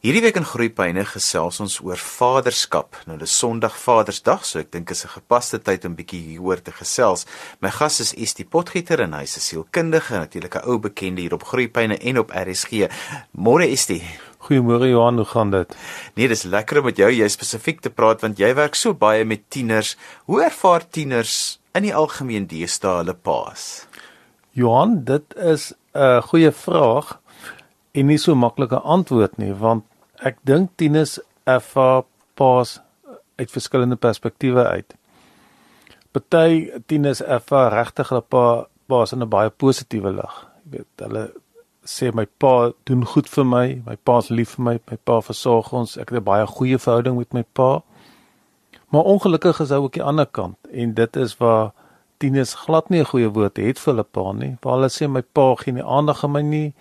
Hierdie week in Groepyne gesels ons oor vaderskap. Nou dis Sondag Vadersdag, so ek dink is 'n gepaste tyd om bietjie hieroor te gesels. My gas is Estie Potgieter en hy is 'n sielkundige, natuurlik 'n ou bekende hier op Groepyne en op RSG. Môre Estie. Goeiemôre Johan, hoe gaan dit? Nee, dis lekker om met jou jy spesifiek te praat want jy werk so baie met tieners. Hoe ervaar tieners in die algemeen deesdae hulle paas? Johan, dit is 'n goeie vraag en nie so maklike antwoord nie want ek dink tieners ervaar pas uit verskillende perspektiewe uit. Party tieners ervaar regtig hulle pa pas in 'n baie positiewe lig. Jy weet, hulle sê my pa doen goed vir my, my pa's lief vir my, my pa versorg ons, ek het 'n baie goeie verhouding met my pa. Maar ongelukkig is daar ook die ander kant en dit is waar tieners glad nie 'n goeie woord het vir hulle pa nie. Waar hulle sê my pa gee nie aandag aan my nie.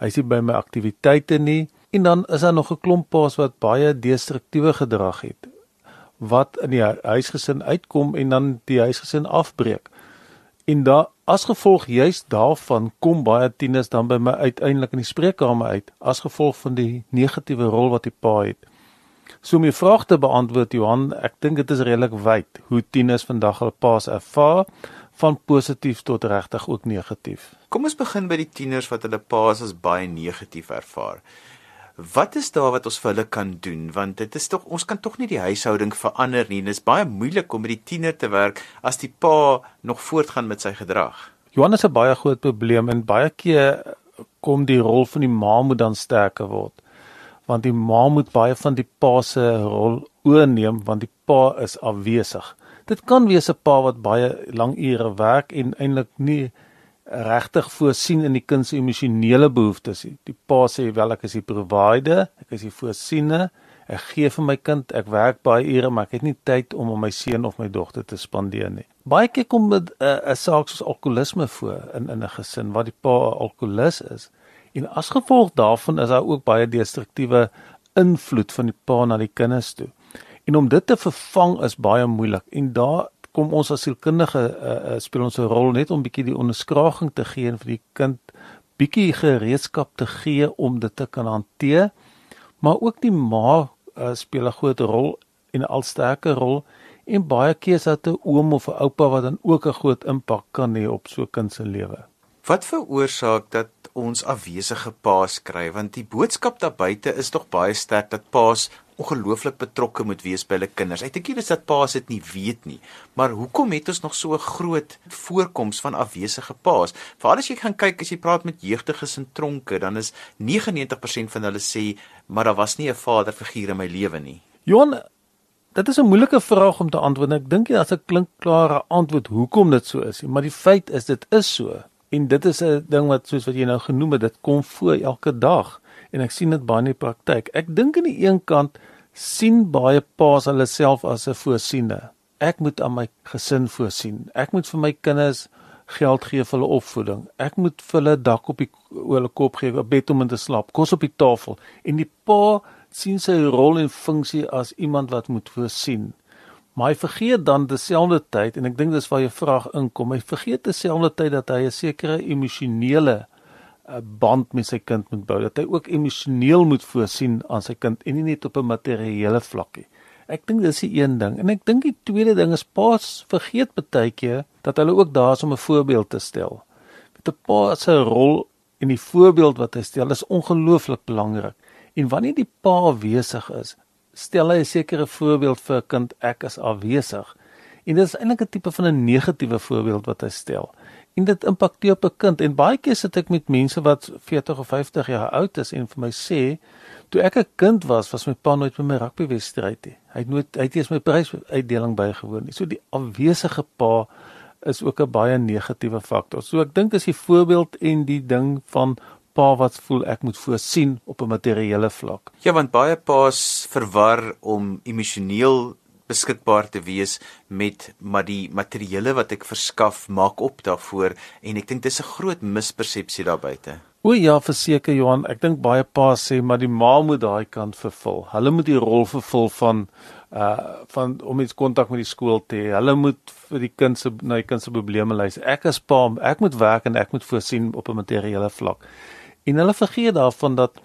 Hy sien by my aktiwiteite nie. En dan is daar nog 'n klomp paas wat baie destruktiewe gedrag het wat in die huisgesin uitkom en dan die huisgesin afbreek. En daar as gevolg juis daarvan kom baie tieners dan by my uiteindelik in die spreekkamer uit as gevolg van die negatiewe rol wat die pa het. So om die vraag te beantwoord Johan, ek dink dit is redelik wyd hoe tieners vandag hul paas ervaar van positief tot regtig ook negatief. Kom ons begin by die tieners wat hulle paas as baie negatief ervaar. Wat is daar wat ons vir hulle kan doen want dit is tog ons kan tog nie die huishouding verander nie. Dit is baie moeilik om met die tiener te werk as die pa nog voortgaan met sy gedrag. Johannes is 'n baie groot probleem en baie keer kom die rol van die ma moet dan sterker word. Want die ma moet baie van die pa se rol oorneem want die pa is afwesig. Dit kan wees 'n pa wat baie lang ure werk en eintlik nie regtig voorsien in die kind se emosionele behoeftes. Die pa sê wel ek is die provider, ek is die voorsiener, ek gee vir my kind, ek werk baie ure, maar ek het nie tyd om aan my seun of my dogter te spandeer nie. Baie keer kom dit 'n uh, saak soos alkoholisme voor in in 'n gesin waar die pa 'n alkolikus is. En as gevolg daarvan is daar ook baie destruktiewe invloed van die pa na die kinders toe. En om dit te vervang is baie moeilik en daar kom ons as sielkundige uh, speel ons 'n rol net om bietjie die onderskraging te gee en vir die kind bietjie gereedskap te gee om dit te kan hanteer. Maar ook die ma uh, speel 'n groot rol en 'n al sterker rol en baie keer is dit 'n oom of 'n oupa wat dan ook 'n groot impak kan hê op so 'n kind se lewe. Wat veroorsaak dat ons afwesige paas kry want die boodskap daar buite is tog baie sterk dat paas ongelooflik betrokke moet wees by hulle kinders. Ek dink nie dis dat paas dit nie weet nie, maar hoekom het ons nog so 'n groot voorkoms van afwesige paas? Veral as jy gaan kyk as jy praat met jeugdiges in tronke, dan is 99% van hulle sê maar daar was nie 'n vaderfiguur in my lewe nie. Johan, dit is 'n moeilike vraag om te antwoord. Ek dink jy daar's 'n klinkklare antwoord hoekom dit so is, maar die feit is dit is so. En dit is 'n ding wat soos wat jy nou genoem het, dit kom voor elke dag en ek sien dit baie in die praktyk. Ek dink aan die een kant sien baie paas hulle self as 'n voorsiener. Ek moet aan my gesin voorsien. Ek moet vir my kinders geld gee vir hulle opvoeding. Ek moet vir hulle dak op die hulle kop gee, 'n bed om in te slaap, kos op die tafel. En die pa sien sy rol en funksie as iemand wat moet voorsien. Maar hy vergeet dan dieselfde tyd en ek dink dis waar jou vraag inkom. Hy vergeet dieselfde tyd dat hy 'n sekere emosionele 'n band met sy kind moet bou, dat hy ook emosioneel moet voorsien aan sy kind en nie net op 'n materiële vlak nie. Ek dink dis die een ding en ek dink die tweede ding is paas vergeet baie keer dat hulle ook daar is om 'n voorbeeld te stel. Met 'n pa se rol en die voorbeeld wat hy stel is ongelooflik belangrik. En wanneer die pa afwesig is, stel hy 'n sekere voorbeeld vir 'n kind ek is afwesig. En dit is eintlik 'n tipe van 'n negatiewe voorbeeld wat hy stel en dit impakteer op 'n kind. En baie keer sit ek met mense wat 40 of 50 jaar oud is en vir my sê toe ek 'n kind was was my pa nooit met my rugbywedstryd nie. Hy het nooit hy het eers my prysuitdeling bygewoon nie. So die afwesige pa is ook 'n baie negatiewe faktor. So ek dink is die voorbeeld en die ding van pa wat voel ek moet voorsien op 'n materiële vlak. Ja want baie pa's verwar om emosioneel beskikbaar te wees met maar die materiële wat ek verskaf maak op daarvoor en ek dink dis 'n groot mispersepsie daar buite. O ja, verseker Johan, ek dink baie pa sê maar die ma moet daai kant vervul. Hulle moet die rol vervul van uh van om iets kontak met die skool te hê. Hulle moet vir die kind se na die kind se probleme luister. Ek is pa, ek moet werk en ek moet voorsien op 'n materiële vlak. En hulle vergeet daarvan dat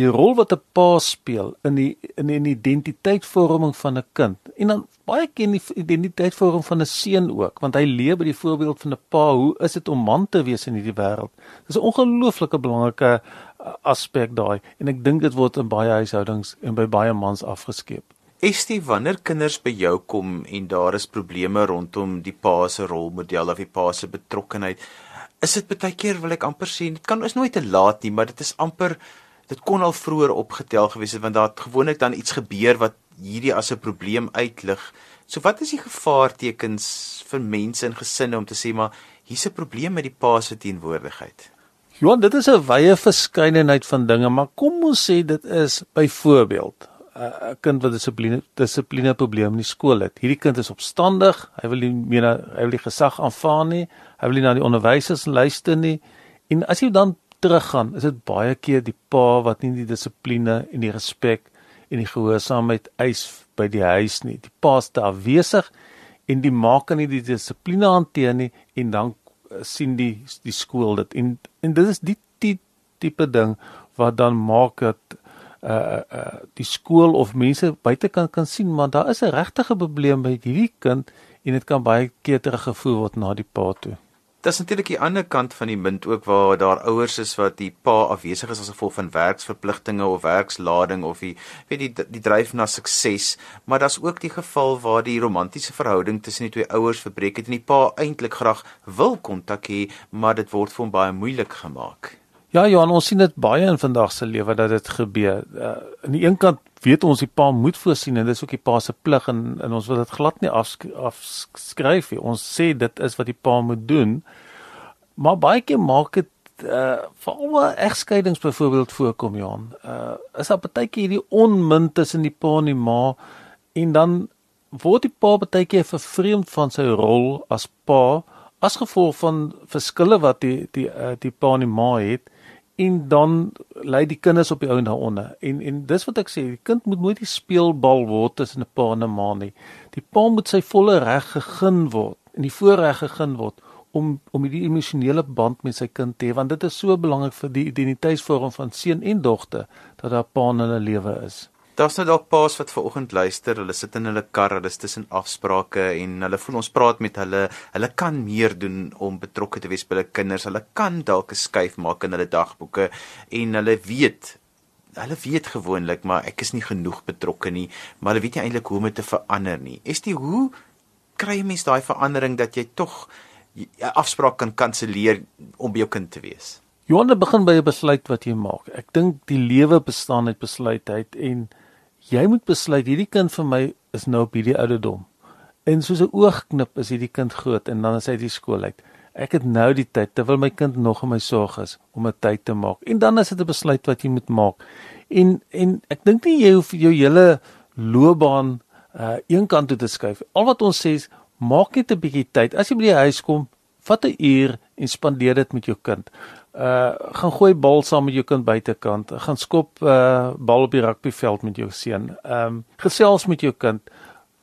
die rol wat 'n pa speel in die in die identiteitsvorming van 'n kind. En dan baie keer in die identiteitsvorming van 'n seun ook want hy leef by die voorbeeld van 'n pa hoe is dit om man te wees in hierdie wêreld. Dis 'n ongelooflike belangrike uh, aspek daai en ek dink dit word in baie huishoudings en by baie mans afgeskeep. Estie wanneer kinders by jou kom en daar is probleme rondom die pa se rolmodel of die pa se betrokkenheid is dit baie keer wil ek amper sê dit kan is nooit te laat nie maar dit is amper dit kon al vroeër opgetel gewees het want daar het gewoonlik dan iets gebeur wat hierdie as 'n probleem uitlig. So wat is die gevaartekens vir mense en gesinne om te sê maar hier's 'n probleem met die pa se teenwoordigheid? Johan, dit is 'n wye verskeidenheid van dinge, maar kom ons sê dit is byvoorbeeld 'n kind wat dissipline dissipline probleme in die skool het. Hierdie kind is opstandig, hy wil nie meer hy wil die gesag aanvaar nie, hy wil nie na die onderwysers luister nie. En as jy dan teruggaan, is dit baie keer die pa wat nie die dissipline en die respek en die gehoorsaamheid eis by die huis nie. Die pa is te afwesig en die ma kan nie die dissipline hanteer nie en dan uh, sien die die skool dit en en dit is die die tipe ding wat dan maak dat uh uh die skool of mense buitekant kan sien maar daar is 'n regte probleem by hierdie kind en dit kan baie keer teruggevoer word na die pa toe. Dis natuurlik die ander kant van die munt ook waar daar ouers is wat die pa afwesig is as gevolg van werksverpligtinge of werkslading of die weet die die dryf na sukses, maar daar's ook die geval waar die romantiese verhouding tussen die twee ouers verbreek het en die pa eintlik graag wil kontak hê, maar dit word vir hom baie moeilik gemaak. Ja, Johan, ons sien dit baie in vandag se lewe dat dit gebeur. Uh, aan die een kant weet ons die pa moet voorsien en dis ook die pa se plig en, en ons wil dit glad nie afskryf nie. Ons sê dit is wat die pa moet doen. Maar baie keer maak dit uh veral waar egskeidings byvoorbeeld voorkom Johan. Uh is daar baie keer hierdie onmin tussen die pa en die ma en dan word die pa baie keer vervreemd van sy rol as pa as gevolg van verskille wat die die uh, die pa en die ma het en dan lê die kinders op die ou en daaronder. En en dis wat ek sê, die kind moet nooit die speelbal word tussen 'n pa en 'n ma nie. Die pa moet sy volle reg gegeen word en die voorreg gegeen word om om die emosionele band met sy kind te hê want dit is so belangrik vir die identiteitsvorm van seun en dogter dat daar 'n pa in hulle lewe is. Daar's nou dalk paas wat ver oggend luister, hulle sit in hulle kar, hulle is tussen afsprake en hulle voel ons praat met hulle. Hulle kan meer doen om betrokke te wees by hulle kinders. Hulle kan dalk 'n skuif maak in hulle dagboeke en hulle weet hulle weet gewoonlik maar ek is nie genoeg betrokke nie, maar hulle weet nie eintlik hoe om dit te verander nie. Is dit hoe kry jy mens daai verandering dat jy tog 'n afspraak kan kanselleer om by jou kind te wees? Johanne begin by 'n besluit wat jy maak. Ek dink die lewe bestaan uit besluitheid en jy moet besluit hierdie kind vir my is nou op hierdie ouderdom. En soos 'n oogknip is hierdie kind groot en dan is hy uit die skool uit. Ek het nou die tyd terwyl my kind nog in my sorg is om 'n tyd te maak. En dan is dit 'n besluit wat jy moet maak. En en ek dink nie jy hoef jou hele loopbaan uh een kant toe te skuif. Al wat ons sê is maak net 'n bietjie tyd. As jy by die huis kom, vat 'n uur en spandeer dit met jou kind uh gaan gooi bal saam met jou kind buitekant. Gaan skop uh bal op die rugbyveld met jou seun. Ehm um, gesels met jou kind.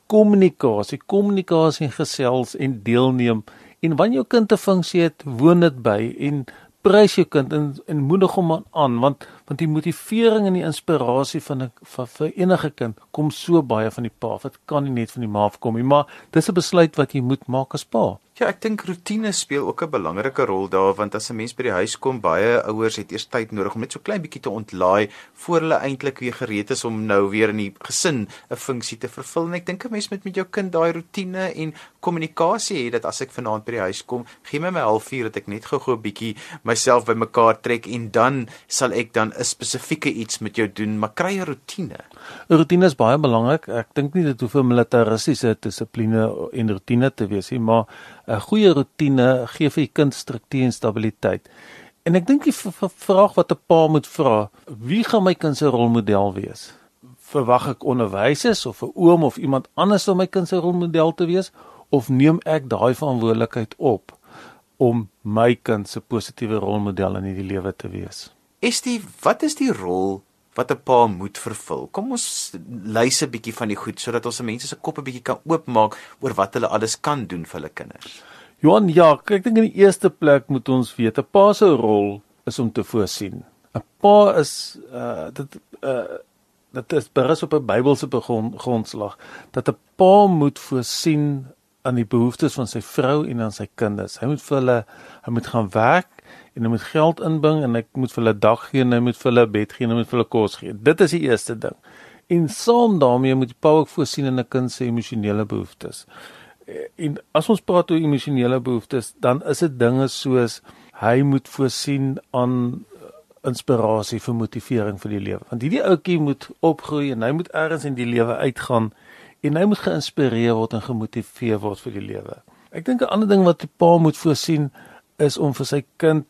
Kommunikasie, kommunikasie en gesels en deelneem. En wanneer jou kind 'n funksie het, woon dit by en prys jou kind en en moedig hom aan want want die motivering en die inspirasie van 'n vir enige kind kom so baie van die pa. Dit kan nie net van die ma afkom nie, maar dis 'n besluit wat jy moet maak as pa. Ja, ek dink rotine speel ook 'n belangrike rol daar want as 'n mens by die huis kom, baie ouers het eers tyd nodig om net so klein bietjie te ontlaai voor hulle eintlik weer gereed is om nou weer in die gesin 'n funksie te vervul. En ek dink 'n mens moet met jou kind daai rotine en kommunikasie hê dat as ek vanaand by die huis kom, gee my my halfuur dat ek net gou-gou 'n bietjie myself bymekaar trek en dan sal ek dan 'n spesifieke iets met jou doen, maar kry 'n rotine. 'n Rotine is baie belangrik. Ek dink nie dit hoef 'n militaristiese dissipline en rotine te wees nie, maar 'n goeie rotine gee vir die kind struktuur en stabiliteit. En ek dink die vraag wat 'n pa moet vra, wie gaan my kind se rolmodel wees? Verwag ek onderwysers of 'n oom of iemand anders om my kind se rolmodel te wees of neem ek daai verantwoordelikheid op om my kind se positiewe rolmodel in hierdie lewe te wees? Is die wat is die rol wat 'n pa moet vervul. Kom ons lys 'n bietjie van die goed sodat ons se mense se koppe bietjie kan oopmaak oor wat hulle alles kan doen vir hulle kinders. Johan, ja, ek dink in die eerste plek moet ons weet 'n pa se rol is om te voorsien. 'n Pa is uh dit uh dit is berus op 'n Bybelse grondslag dat 'n pa moet voorsien aan die behoeftes van sy vrou en aan sy kinders. Hy moet vir hulle hy moet gaan werk en hy moet geld inbring en hy moet vir hulle dag gee en hy moet vir hulle bed gee en hy moet vir hulle kos gee. Dit is die eerste ding. En saam daarmee moet die pa ook voorsien in 'n kind se emosionele behoeftes. En as ons praat oor emosionele behoeftes, dan is dit dinge soos hy moet voorsien aan inspirasie vir motivering vir die lewe. Want hierdie ouetjie moet opgroei en hy moet ergens in die lewe uitgaan en hy moet geïnspireer word en gemotiveer word vir die lewe. Ek dink 'n ander ding wat 'n pa moet voorsien is om vir sy kind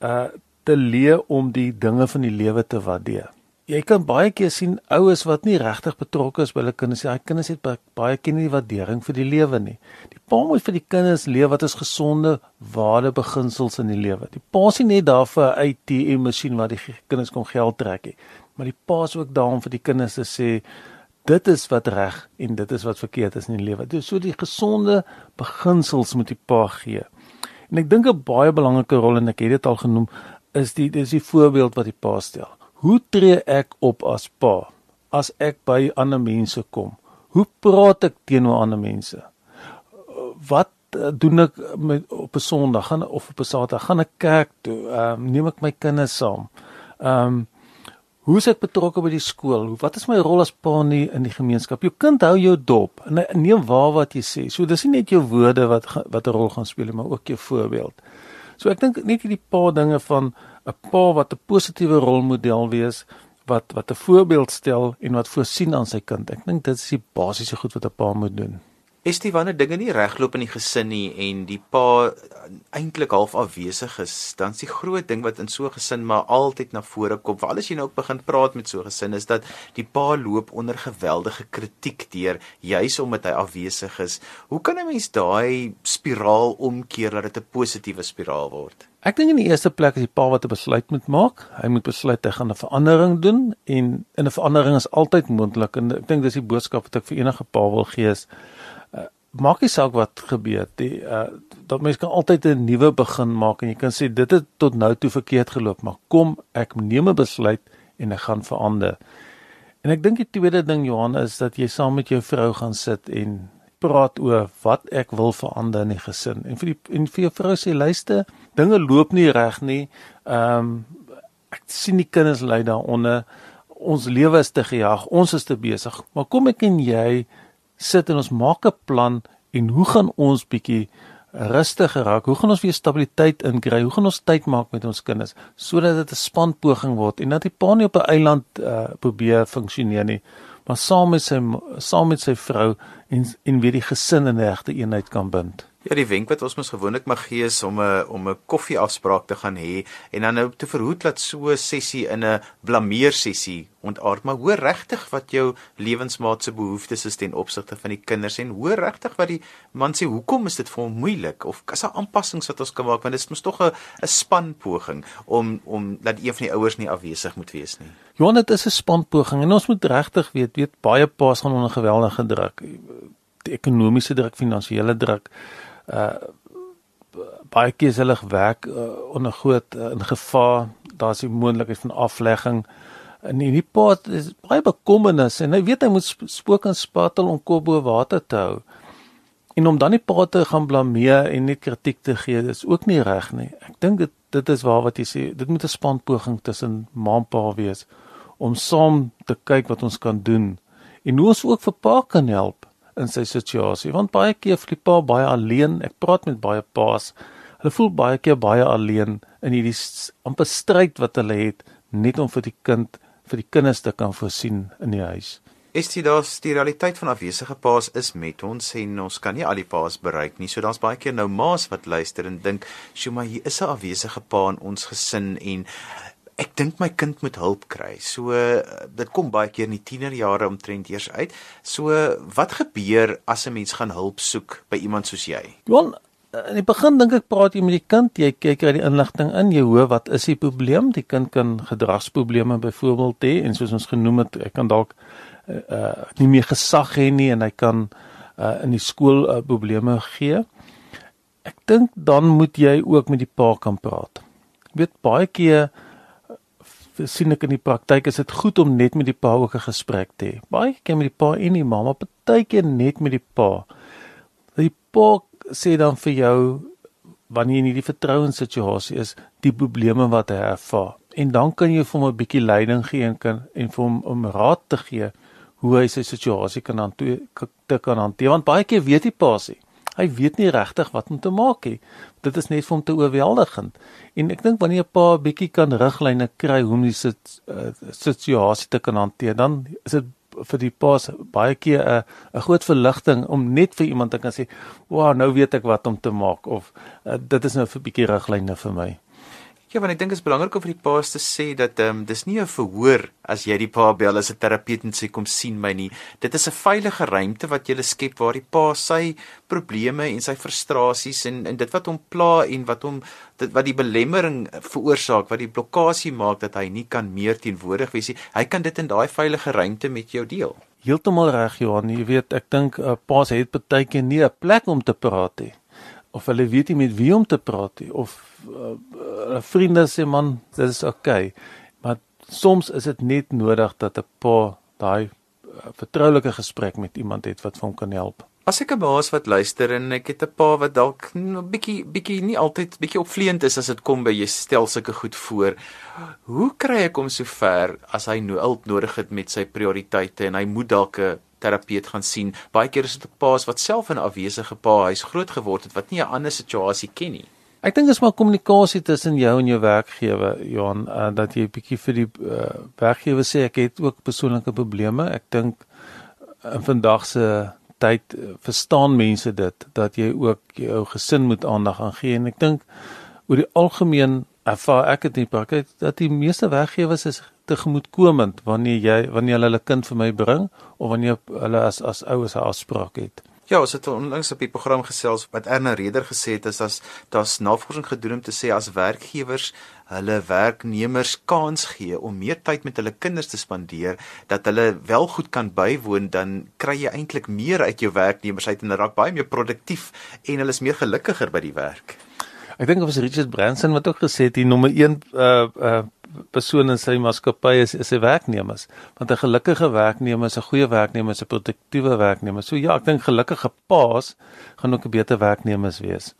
uh te leer om die dinge van die lewe te waardeer jy kan baie keer sien oues wat nie regtig betrokke is by hulle kinders nie. Hy kinders het baie keer nie die waardering vir die lewe nie. Die pa moet vir die kinders leer wat is gesonde waardebeginsels in die lewe. Die pa sien net daar vir 'n ATM masjien waar die kinders kon geld trek nie. Maar die pa is ook daar om vir die kinders te sê dit is wat reg en dit is wat verkeerd is in die lewe. Is so die gesonde beginsels moet die pa gee. En ek dink 'n baie belangrike rol en ek het dit al genoem is die dis die voorbeeld wat die pa stel. Hoe tree ek op as pa as ek by ander mense kom? Hoe praat ek teenoor ander mense? Wat eh, doen ek met op 'n Sondag gaan of op 'n Saterdag gaan ek kerk toe? Ehm um, neem ek my kinders saam? Ehm um, hoe is ek betrokke by die skool? Wat is my rol as pa nie in die gemeenskap? Jou kind hou jou dop en neem waar wat jy sê. So dis nie net jou woorde wat wat 'n rol gaan speel, maar ook jou voorbeeld. So ek dink net hierdie paar dinge van 'n pa wat 'n positiewe rolmodel wees, wat wat 'n voorbeeld stel en wat voorsien aan sy kind. Ek dink dit is die basiese goed wat 'n pa moet doen. Is dit wanneer dinge nie regloop in die gesin nie en die pa eintlik half afwesig is, dan is die groot ding wat in so 'n gesin maar altyd na vore kom, veral as jy nou begin praat met so 'n gesin, is dat die pa loop onder geweldige kritiek deur juis omdat hy afwesig is. Hoe kan 'n mens daai spiraal omkeer dat dit 'n positiewe spiraal word? Ek dink in die eerste plek is die pa wat 'n besluit moet maak. Hy moet besluit hy gaan 'n verandering doen en 'n verandering is altyd moontlik en ek dink dis die boodskap wat ek vir enige pa wil gee is maak nie saak wat gebeur die uh, dat mens kan altyd 'n nuwe begin maak en jy kan sê dit het tot nou toe verkeerd geloop maar kom ek neem 'n besluit en ek gaan verander. En ek dink die tweede ding Johan is dat jy saam met jou vrou gaan sit en praat oor wat ek wil verander in die gesin. En vir die en vir jou vrou sê luister dinge loop nie reg nie. Ehm um, ek sien die kinders ly daaronder. Ons lewe is te gejaag ons is te besig. Maar kom ek en jy sit en ons maak 'n plan en hoe gaan ons bietjie rustiger raak? Hoe gaan ons weer stabiliteit inkry? Hoe gaan ons tyd maak met ons kinders sodat dit 'n spanpoging word en dat die pa nie op 'n eiland uh, probeer funksioneer nie, maar saam met sy saam met sy vrou en en weer die gesin in 'n regte eenheid kan bind. Ja, die wenk wat ons mos gewoonlik mag gee is om 'n om 'n koffieafspraak te gaan hê en dan nou te verhoed dat so 'n sessie in 'n blameer sessie ontaard, maar hoor regtig wat jou lewensmaat se behoeftes is ten opsigte van die kinders en hoor regtig wat die man sê, hoekom is dit vir hom moeilik? Of is daar aanpassings wat ons kan maak? Want dit is mos tog 'n 'n spanpoging om om dat een van die ouers nie afwesig moet wees nie. Johan, dit is 'n spanpoging en ons moet regtig weet, weet baie paas gaan onder geweldige druk, die ekonomiese druk, finansiële druk uh baie keer is hulle werk uh, onder groot uh, in gevaar. Daar's die moontlikheid van aflegging. En hierdie paat is baie bekommernis en hy weet hy moet spook en spatel om kop bo water te hou. En om dan die paat te gaan blameer en net kritiek te gee, is ook nie reg nie. Ek dink dit dit is waar wat jy sê. Dit moet 'n spanpoging tussen ma en pa wees om saam te kyk wat ons kan doen en hoe ons ook vir pa kan help in sy situasie want baie keer voel die pa baie alleen. Ek praat met baie paas hulle voel baie keer baie alleen in hierdie amper stryd wat hulle het net om vir die kind vir die kinders te kan voorsien in die huis. Is dit daar's die realiteit van afwesige paas is met ons en ons kan nie al die paas bereik nie. So daar's baie keer nou ma's wat luister en dink sjoe maar hier is 'n afwesige pa in ons gesin en ek dink my kind moet hulp kry. So dit kom baie keer in die tienerjare omtrent eers uit. So wat gebeur as 'n mens gaan hulp soek by iemand soos jy? Wel, in die begin dink ek praat jy met die kind, jy kyk uit die inligting in, jy hoor wat is die probleem? Die kind kan gedragsprobleme byvoorbeeld hê en soos ons genoem het, hy kan dalk uh nie meer gesag hê nie en hy kan uh in die skool uh, probleme gee. Ek dink dan moet jy ook met die pa kan praat. Jy weet baie keer sien ek in die praktyk is dit goed om net met die pa ook 'n gesprek te hê. Baie keer met die pa en die ma, maar partykeer net met die pa. Die pa sê dan vir jou wanneer jy in hierdie vertrouenssituasie is, die probleme wat hy ervaar. En dan kan jy vir hom 'n bietjie leiding gee en kan en vir hom om raad te gee hoe hy sy situasie kan hanteer te kan hanteer want baie keer weet die pasie hy weet nie regtig wat om te maak nie. Dit is net vir hom te oorweldigend. En ek dink wanneer 'n pa 'n bietjie kan riglyne kry hoe om die sit, uh, situasie te kan hanteer dan is dit vir die pa baie keer 'n 'n groot verligting om net vir iemand te kan sê wow nou weet ek wat om te maak of uh, dit is nou 'n bietjie riglyne vir my Ja, want ek dink dit is belangrik om vir die paas te sê dat ehm um, dis nie 'n verhoor as jy die pa bel as 'n terapeut en sê kom sien my nie. Dit is 'n veilige ruimte wat jy skep waar die pa sy probleme en sy frustrasies en en dit wat hom pla en wat hom dit wat die belemmering veroorsaak, wat die blokkade maak dat hy nie kan meer teenwoordig wees nie. Hy kan dit in daai veilige ruimte met jou deel. Heeltemal reg, Johan. Jy weet, ek dink 'n uh, paas het baie keer nie 'n plek om te praat nie of hulle weet nie met wie om te praat nie of uh, uh, vriende sê man dit is oukei okay. maar soms is dit net nodig dat 'n pa daai uh, vertroulike gesprek met iemand het wat vir hom kan help As ek 'n baas wat luister en ek het 'n pa wat dalk 'n bietjie bietjie nie altyd bietjie opvleend is as dit kom by jy stel sulke goed voor. Hoe kry ek hom so ver as hy nou hulp nodig het met sy prioriteite en hy moet dalk 'n terapeut gaan sien. Baie keer is dit 'n paas wat self 'n afwesige pa huis groot geword het wat nie 'n ander situasie ken nie. Ek dink dit is maar kommunikasie tussen jou en jou werkgewer, Johan, uh, dat jy 'n bietjie vir die uh, werkgewer sê ek het ook persoonlike probleme. Ek dink in vandag se tyd verstaan mense dit dat jy ook jou gesin moet aandag aan gee en ek dink oor die algemeen ervaar ek dit die praktyk dat die meeste werkgewers is tegemoetkomend wanneer jy wanneer hulle 'n kind vir my bring of wanneer hulle as as ouers 'n afspraak het. Ja, ons het onlangs op die program gesels wat Erna Reder gesê het is as daar's navorsing gedoen om te sê as werkgewers hulle werknemers kans gee om meer tyd met hulle kinders te spandeer, dat hulle wel goed kan bywoon, dan kry jy eintlik meer uit jou werknemers uit en hulle raak baie meer produktief en hulle is meer gelukkiger by die werk. Ek dink of Richard Branson wat ook gesê het die nommer 1 uh uh persoon in sy maatskappy is is sy werknemers. Want 'n gelukkige werknemer is 'n goeie werknemer, 'n produktiewe werknemer. So ja, ek dink gelukkige paas gaan ook 'n beter werknemers wees.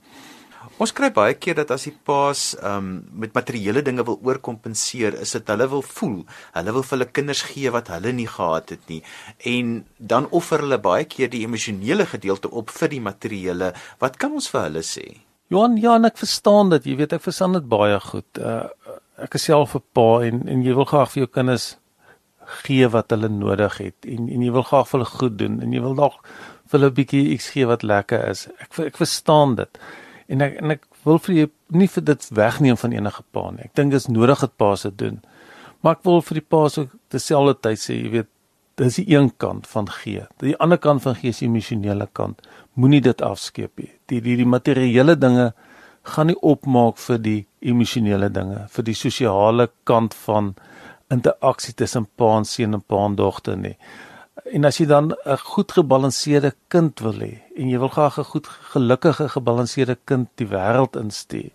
Ons kry baie keer dat as die paas um met materiële dinge wil oorkompenseer, is dit hulle wil voel, hulle wil vir hulle kinders gee wat hulle nie gehad het nie. En dan offer hulle baie keer die emosionele gedeelte op vir die materiële. Wat kan ons vir hulle sê? Johan, ja, ek verstaan dit. Jy weet, ek verstaan dit baie goed. Uh ek is self 'n pa en en jy wil graag vir jou kinders gee wat hulle nodig het en en jy wil graag vir hulle goed doen en jy wil nog vir hulle 'n bietjie iets gee wat lekker is. Ek ek verstaan dit. En ek en ek wil vir jou nie vir dit wegneem van enige pa nie. Ek dink dit is nodig dat pa se doen. Maar ek wil vir die pa so dieselfde tyd sê, jy weet, dis die een kant van gee. Die ander kant van gee is die emosionele kant. Moenie dit afskeep nie. Die die die materiële dinge gaan nie opmaak vir die emosionele dinge, vir die sosiale kant van interaksie tussen pa en seun en pa en dogter nie. En as jy dan 'n goed gebalanseerde kind wil hê en jy wil graag 'n goed gelukkige gebalanseerde kind die wêreld instuur,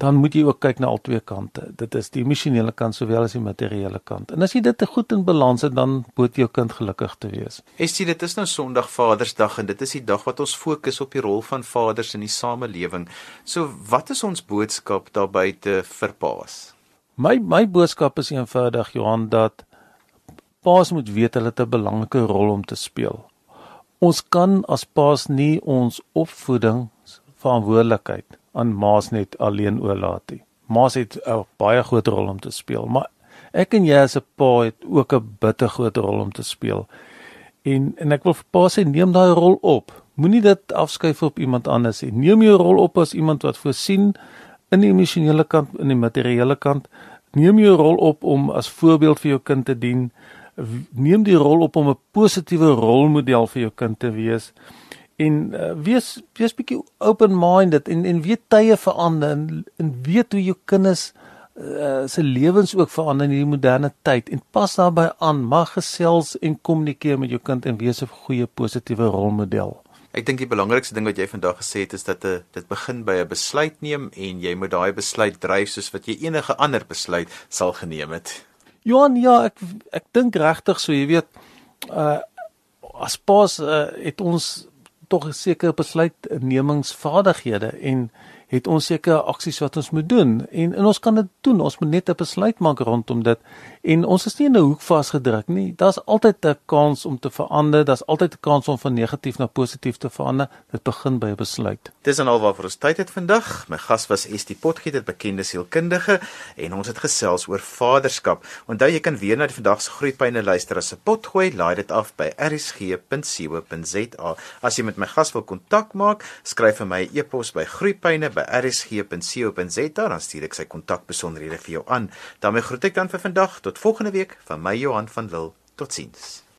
dan moet jy ook kyk na al twee kante. Dit is die emosionele kant sowel as die materiële kant. En as jy dit te goed in balans het, dan moet jou kind gelukkig te wees. Estie, dit is nou Sondag Vadersdag en dit is die dag wat ons fokus op die rol van vaders in die samelewing. So, wat is ons boodskap daarby te verpaas? My my boodskap is eenvoudig Johan dat paas moet weet hulle het 'n belangrike rol om te speel. Ons kan as paas nie ons opvoeding verantwoordelikheid aan Maas net alleen oorlaat nie. Maas het 'n baie groot rol om te speel, maar ek en jy as 'n pa het ook 'n bitter groot rol om te speel. En en ek wil vir pa sê neem daai rol op. Moenie dit afskuif op iemand anders nie. Neem jou rol op as iemand wat voorsien in die emosionele kant in die materiële kant. Neem jou rol op om as voorbeeld vir jou kind te dien. Neem die rol op om 'n positiewe rolmodel vir jou kind te wees en uh, wees wees bietjie open minded en en weet tye verander en, en weet hoe jou kinders uh, se lewens ook verander in hierdie moderne tyd en pas daarbey aan mag gesels en kommunikeer met jou kind en wees 'n goeie positiewe rolmodel Ek dink die belangrikste ding wat jy vandag gesê het is dat eh, dit begin by 'n besluit neem en jy moet daai besluit dryf soos wat jy enige ander besluit sal geneem het. Johan, ja, ek ek dink regtig so, jy weet, uh as pas uh, het ons tog 'n sekere besluitnemingsvaardighede en het ons sekere aksies wat ons moet doen en en ons kan dit doen. Ons moet net 'n besluit maak rondom dit en ons is nie in 'n hoek vasgedruk nie. Daar's altyd 'n kans om te verander. Daar's altyd 'n kans om van negatief na positief te verander. Dit begin by 'n besluit. Dis en alwaar vir ons tyd het vandag. My gas was Estie Potgieter, bekende sielkundige en ons het gesels oor vaderskap. Onthou jy kan weer na die vandag se groeipyne luister as 'n potgooi. Laai dit af by rsg.co.za. As jy met my gas wil kontak maak, skryf vir my e-pos by groeipyne@rsg.co.za dan stuur ek sy kontakbesonderhede vir jou aan. daarmee groet ek dan vir vandag. tot volgende week van my Johan van Lille. Totsiens